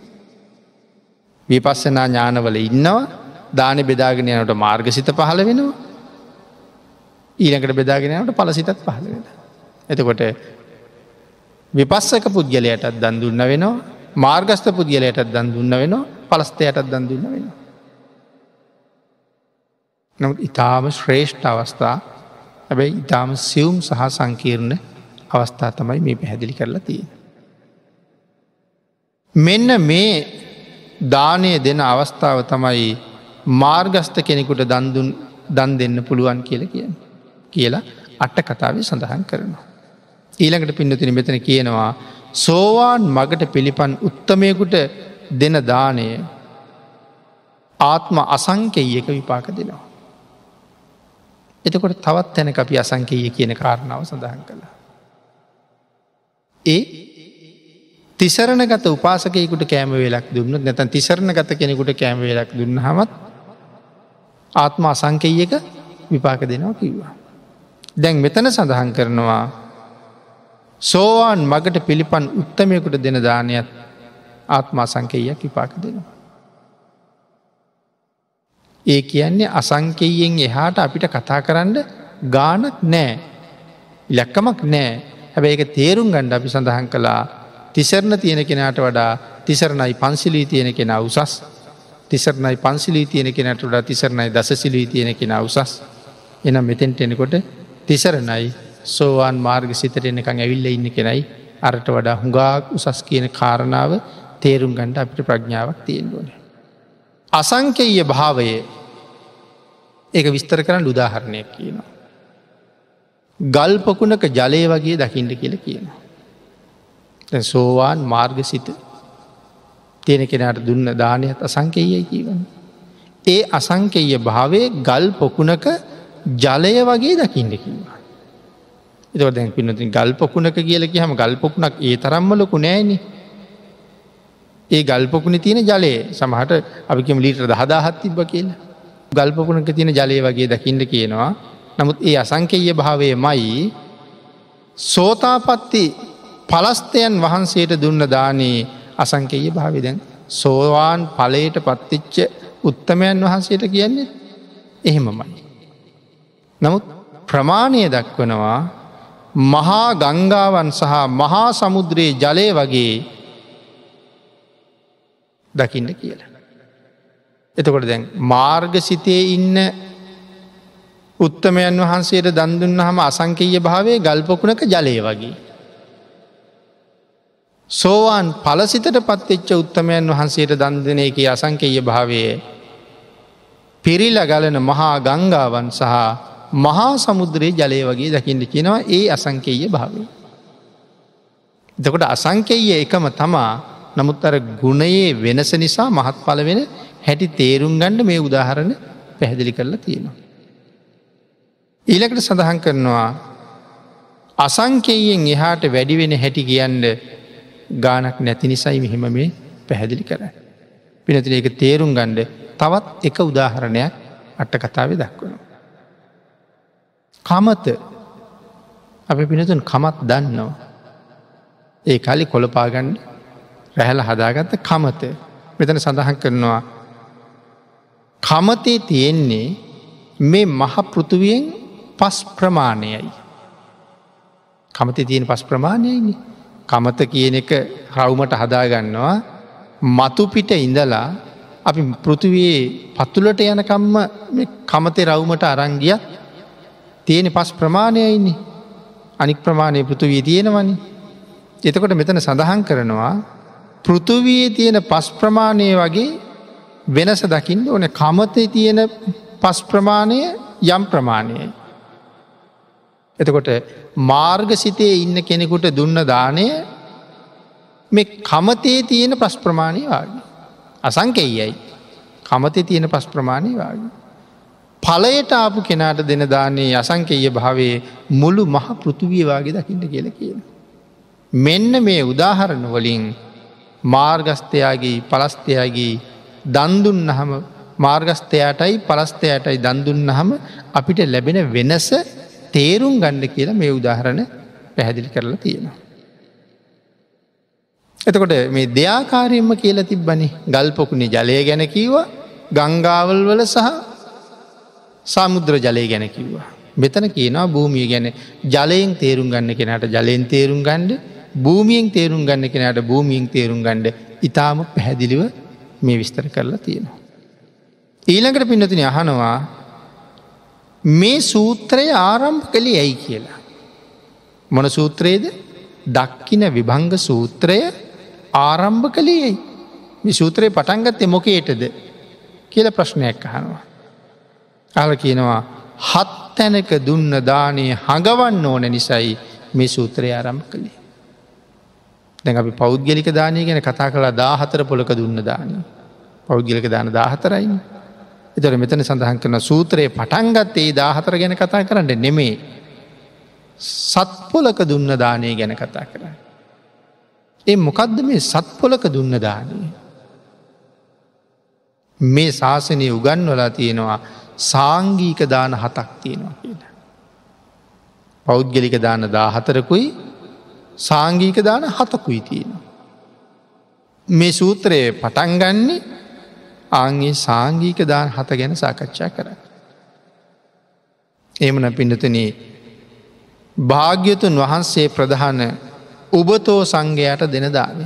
විපස්සනා ඥානවල ඉන්නවා දානෙ බෙදාගෙන යනට මාර්ගසිත පහළ වෙනවා ඊළඟට බෙදාගෙනට පලසිතත් පහළ වෙන. එතකොට විපස්සක පුද්ගලයටත් දන් දුන්න වෙනවා මාර්ගස්ත පුද්ගලයටත් දන් දුන්න වෙනවා පලස්තයටත් දන් දුන්න වෙනවා. නමුත් ඉතාම ශ්‍රේෂ්ඨ අවස්ථා ඇබැයි ඉතාම සියුම් සහ සංකීර්ණ අවස්ථා තමයි මේ පැහැදිලි කරලා තියෙන. මෙන්න මේ දානය දෙන අවස්ථාව තමයි මාර්ගස්ත කෙනෙකුට දන්දුන් දන් දෙන්න පුළුවන් කියල කියන කියලා අට්ට කතාව සඳහන් කරනවා. ඊළඟට පින්නතින මෙතන කියනවා සෝවාන් මගට පිළිපන් උත්තමයකුට දෙන දානය ආත්ම අසංකෙයක විපාක දෙනවා. එතකොට තවත් තැන අපි අසංකීය කියන කාරණාව සඳහන් කළා. ඒ තිසරණ ගත උපාසකයකුට කෑම වෙලක් දුන්න නැතන් තිසරණ ගත කෙනෙකුට කෑම වෙලක් දුන්න හමත් ආත්ම අසංකයක විපාක දෙනවා කිව්වා. දැන් මෙතන සඳහන් කරනවා සෝවාන් මගට පිළිපන් උත්තමයකුට දෙන දානයත් ආත්ම අසංකයයක් විපාක දෙනවා. ඒ කියන්නේ අසංකෙයෙන් එහාට අපිට කතා කරන්න ගානක් නෑ ඉලක්කමක් නෑ හැබැයි එක තේරුම් ගණ්ඩ අපි සඳහන් කළා තිසරණ තියෙන කෙනට වඩා තිසරණයි පන්සිලී තියෙන කෙන උසස් තිසරණයි පන්සිලී තියෙන කෙනට වඩා තිසරණයි දසසිලී තියෙන කෙන උසස් එනම් මෙතෙන්ට එනකොට තිසරණයි සෝවාන් මාර්ග සිතට එනකං ඇවිල්ල ඉන්න කෙනයි අරට වඩා හුඟාක් උසස් කියන කාරණාව තේරුම් ගණඩ අපිට ප්‍රඥාවක් තියෙන් ඕනේ. අසංකෙය භාවය ඒක විස්තර කරන්න උදාහරණයක් කියනවා. ගල් පොකුණක ජලය වගේ දකිින්ට කියල කියනවා. සෝවාන් මාර්ග සිත තියෙන කෙනට දුන්න දානයත් අසංකෙයයි කියවන. ඒ අසංකෙය භාවය ගල් පොකුණක ජලය වගේ දකිින්ට කිවා. එතව දැන් පිනති ගල් පොකුණක කියලකි හම ගල් පොකුණක් ඒ තරම්මලොකු නෑනේ ඒ ගල්පොකුණ තියෙන ජලයේ සමහට අපිකම ලීටර දහදාහත් තිබ්බ කියලා. ගල්පොකුණක තියෙන ජලය වගේ දකිින්ට කියනවා. නමුත් ඒ අසංකෙය භාවය මයි සෝතාපත්ති පලස්තයන් වහන්සේට දුන්න දානයේ අසංකෙය භාවිදැන් සෝවාන් පලයට පත්තිච්ච උත්තමයන් වහන්සේට කියන්නේ එහෙමමයි. නමුත් ප්‍රමාණය දක්වනවා මහා ගංගාවන් සහ මහා සමුද්‍රයේ ජලය වගේ දකින්න කියලා. එතකොට දැන් මාර්ගසිතයේ ඉන්න උත්තමයන් වහන්සේට දන්දුන්න හම අසංකීය භාවය ගල්පොකුණක ජලය වගේ. සෝවාන් පලසිතට පත්වෙච්ච උත්තමයන් වහන්සේට දන්දන එක අසංකීය භාවයේ පිරිල ගලන මහා ගංගාවන් සහ මහා සමුද්‍රයේ ජලය වගේ දකිින්ට කියනවා ඒ අසංකේය භාවය. දකොට අසංකෙය එකම තමා නමුත් අර ගුණයේ වෙනස නිසා මහත් පල වෙන හැටි තේරුම් ගණ්ඩ මේ උදාහරණ පැහැදිලි කරලා තියෙනවා. ඊලකට සඳහන් කරනවා අසංකයෙන් එහාට වැඩිවෙන හැටි කියන්න ගානක් නැති නිසයි මෙහෙම මේ පැහැදිලි කර. පිනතින එක තේරුම් ගණ්ඩ තවත් එක උදාහරණයක් අට්ට කතාව දක්වන. කමත අපි පිනතුන් කමත් දන්නවා. ඒ කලි කොළපාගන්න රැහැල හදාගත්ත කමත මෙතන සඳහන් කරනවා. කමතේ තියෙන්නේ මේ මහ පෘතුවියෙන් පස් ප්‍රමාණයයි. කමති තියෙන පස් ප්‍රමාණයයිනි. කමත කියන එක රවුමට හදාගන්නවා මතුපිට ඉඳලා අපි පෘතිවයේ පත්තුලට යනකම්ම කමතේ රවුමට අරංගිය තියෙන පස් ප්‍රමාණයයින්නේ අනික් ප්‍රමාණය පෘතුවී තියෙනවනි. එතකොට මෙතන සඳහන් කරනවා පෘතුවයේ තියෙන පස් ප්‍රමාණය වගේ වෙනස දකිින් ඕන කමතේ තියෙන පස් ප්‍රමාණය යම් ප්‍රමාණයයි. එතකොට මාර්ග සිතේ ඉන්න කෙනෙකුට දුන්න දානය මේ කමතේ තියෙන පස් ප්‍රමාණය වාගේ. අසංකෙයයි කමතේ තියෙන පස් ප්‍රමාණය වාගේ. පලයට ආපු කෙනාට දෙන දාන්නේ අසංකෙය භාවේ මුළු මහ පෘතුවියවාගේ දකිට කියල කියන. මෙන්න මේ උදාහරණ වලින් මාර්ගස්ථයාගේ පලස්තයාගේ දන්දුන්න හම මාර්ගස්ථයාටයි පලස්තයාටයි දන්දුන්න හම අපිට ලැබෙන වෙනස තේරුම් ගණ්ඩ කියලා මේ උදාහරණ පැහැදිලි කරලා තියෙනවා. එතකොට මේ දෙයාකාරයෙන්ම කියලා තිබ්බනි ගල්පොකුණේ ජලය ගැන කීවා ගංගාවල් වල සහ සමුද්‍ර ජලය ගැන කිව්වා. මෙතන කියනවා භූමිය ගැන ජලයෙන් තේරුම් ගන්න කෙනට ජලයෙන් තේරුම් ගණ්ඩ භූමියෙන් තේරුම් ගන්න කෙනට භූමියෙන් තේරුම් ගණ්ඩ ඉතාම පැහැදිලිව මේ විස්තර කරලා තියෙනවා. ඊළඟට පින්නතින අහනවා මේ සූත්‍රය ආරම්භ කළේ ඇයි කියලා. මොන සූත්‍රයේද දක්කින විභංග සූත්‍රය ආරම්භ කළේයි. විසූත්‍රය පටන්ගත්තේ මොකේටද කියල ප්‍රශ්නයක් අහනවා. අල කියනවා හත් තැනක දුන්න දානය හඟවන්න ඕන නිසයි මේ සූත්‍රය ආරම්භ කළේ. දැන් අපි පෞද්ගලික දානය ගැන කතා කලා දාහතර පොලක දුන්න දානය. පෞද්ගලික දාන දාහතරයින්න. එතර මෙතන සඳහන් කරන සූත්‍රයේ පටන්ගත්තේ දාහතර ගැන කතා කරන්න නෙමේ. සත්පොලක දුන්න දානය ගැන කතා කර. ඒ මොකක්ද මේ සත්පොලක දුන්න දානය. මේ ශාසනය උගන්වලා තියෙනවා සාංගීක දාන හතක් තියෙනවා කියන. පෞද්ගලික දාන දාහතරකුයි සාංගීක දාන හතකුයි තියෙනවා. මේ සූත්‍රයේ පටන්ගන්නේ ආන්ගේ සාංගීක දාන හත ගැන සාකච්ඡා කර. එමන පිඩතන භාග්‍යතුන් වහන්සේ ප්‍රධාන උබතෝ සංඝයට දෙන දානය.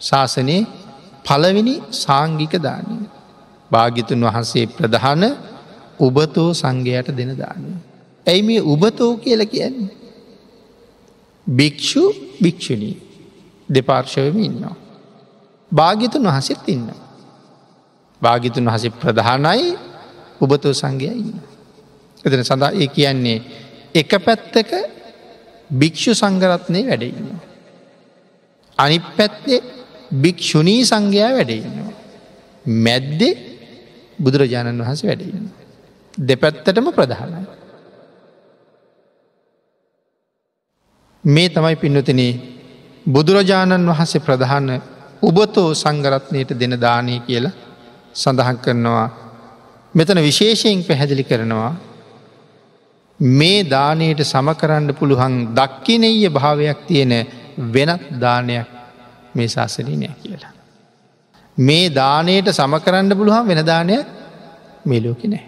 ශාසනයේ පලවෙනි සාංගික දානය. භාගිතුන් වහන්සේ ප්‍රධාන උබතෝ සංඝයට දෙන දානය. ඇයි මේ උබතෝ කියල කියන්නේ. භික්‍ෂු භික්‍ෂුණී දෙපාර්ශවම ඉන්නවා. භාගිතුන් වහසෙත් ඉන්නවා. භාගිතුන් වහස ප්‍රධානයි උබතෝ සංඝය ඉන්න. එතන සඳහා ඒ කියන්නේ එක පැත්තක භික්‍ෂු සංගරත්නය වැඩඉන්න. අනි පැත්තේ භික්‍ෂුණී සංඝයා වැඩඉන්නවා. මැද්දෙ බුදුරජාණන් වහස වැඩඉන්න. දෙපැත්තටම ප්‍රධානයි. මේ තමයි පින්නතින බුදුරජාණන් වහන්සේ ප්‍රධාන උබතෝ සංගරත්නයට දෙන දානය කියලා සඳහන් කරනවා මෙතන විශේෂයෙන් පැහැදිලි කරනවා මේ දානයට සමකරන්න පුළුවන් දක්කිනෙය භාවයක් තියෙන වෙනත් දානයක් මේ ශාසනීනය කියලා. මේ දානයට සමකරන්න පුළුවන් වෙන දානයක් මේ ලෝකෙ නෑ.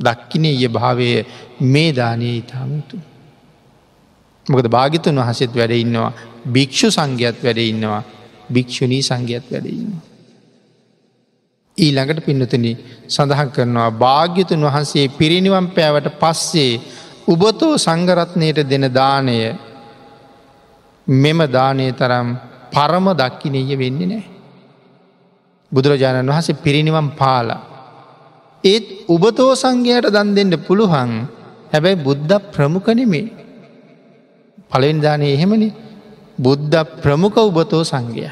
දක්කිනේ ය භාවය මේ දානය ඉතාමතු. මොකද භාගිතුන් වහසෙත් වැඩ ඉන්නවා භික්‍ෂු සංගයත් වැඩ ඉන්නවා භික්‍ෂුණී සංගයත් වැඩ ඉන්නවා. ඊළඟට පින්නතන සඳහන් කරනවා භාග්‍යතුන් වහන්සේ පිරිනිවම් පෑවට පස්සේ උබතෝ සංගරත්නයට දෙන දානය මෙම දානය තරම් පරම දක්කිනය වෙන්නේ නෑ. බුදුරජාණන් වහසේ පිරිනිවම් පාලා. ඒත් උබතෝ සංඝයට දන් දෙන්න පුළුවන් හැබැයි බුද්ධ ප්‍රමුඛනෙමේ. පලෙන් දානය එහෙමනි බුද්ධ ප්‍රමුඛ උබතෝ සංඝය.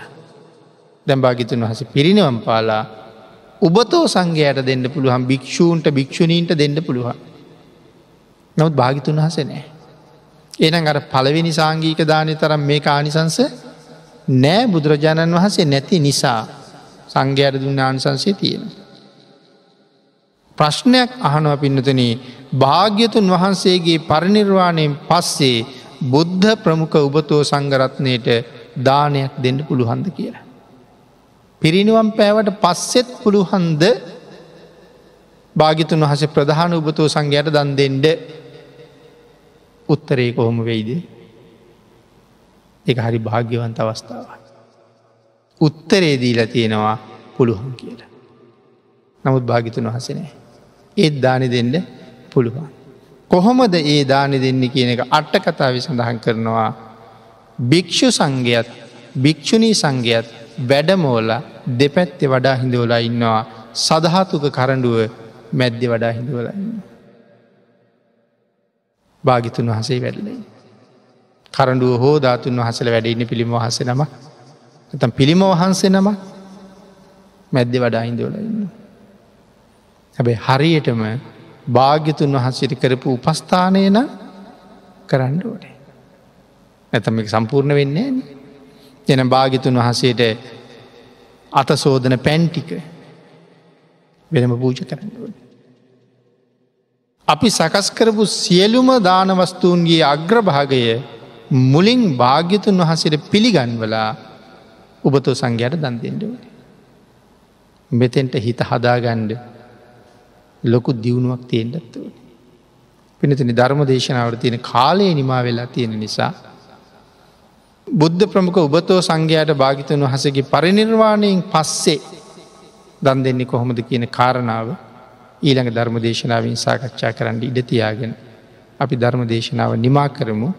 දැම් භාගිතුන් වහස පිරිනිවම් පාලා උබතෝ සංඝයට දෙන්න පුළුවන් භික්‍ෂූන්ට භික්‍ෂුණීන්ට දෙන්න පුළුවන්. නොත් භාගිතුන් හස නෑ. එනම් අර පළවෙනි සාංගීක දානය තරම් මේ ආනිසංස නෑ බුදුරජාණන් වහන්සේ නැති නිසා සංඝයට දුන්න ආනිසංසය තියෙන. ප්‍රශ්නයක් අහනව පින්නතන භාග්‍යතුන් වහන්සේගේ පරිනිර්වාණයෙන් පස්සේ බුද්ධ ප්‍රමුඛ උබතෝ සංගරත්නයට දානයක් දෙන්න පුළුහන්ද කියලා. පිරිනිවම් පෑවට පස්සෙත් පුළුහන්ද භාගිතුන් වහස ප්‍රධාන උබතෝ සංඝයට දන් දෙෙන්ඩ උත්තරේ කොහොම වෙයිද එක හරි භාග්‍යවන්ත අවස්ථාව. උත්තරේ දීලා තියෙනවා පුළුවන් කියලා. නමුත් භාගිතුන් වහසනෑ. ඒත් දානි දෙන්න පුළුවන්. කොහොමද ඒ දානි දෙන්න කියන එක අට්ට කතාව සඳහන් කරනවා භික්‍ෂු සංගයත් භික්‍ෂුණී සංගයත් වැඩමෝල දෙපැත්තෙ වඩා හිඳවලා ඉන්නවා සදහතුක කරඩුව මැද්දෙ වඩා හිඳවලන්න. භාගිතුන් වහසේ වැඩලයි. කරඩුව හෝ ධාතුන් වහසල වැඩඉන්න පිළිම වහස නම තම් පිළිම වහන්සේ නම මැද්දෙ වඩා හිඳවලඉන්න. හැබැයි හරියටම භාග්‍යතුන් වහන්සේට කරපු උපස්ථානය නම් කරන්න ඕනේ. නැතම සම්පූර්ණ වෙන්නේ එන භාගිතුන් වහන්සේට අතසෝදන පැන්ටික වෙනම පූජ කරන්න ඕන. අපි සකස් කරපු සියලුම දානවස්තුූන්ගේ අග්‍රභාගය මුලින් භාග්‍යතුන් වහසට පිළිගන්වලා උබතෝ සංඝයට දන් දෙෙන්ඩුවන. මෙතෙන්ට හිත හදාගණ්ඩ ලොකු දියුණුවක් තියෙන්ටත්වන. පිනතිනි ධර්ම දේශනාවට තියෙන කාලය නිමා වෙලා තියෙන නිසා. බුද්ධ ප්‍රමුඛ උබතෝ සංඝයාට භාගිතන් වහසගේ පරිනිර්වාණයෙන් පස්සේ දන් දෙන්නේ කොහොමද කියන කාරණාව ඊළඟ ධර්ම දේශනාවෙන් සාකච්ඡා කරන්න ඉඩතියාගෙන අපි ධර්ම දේශනාව නිමා කරමු.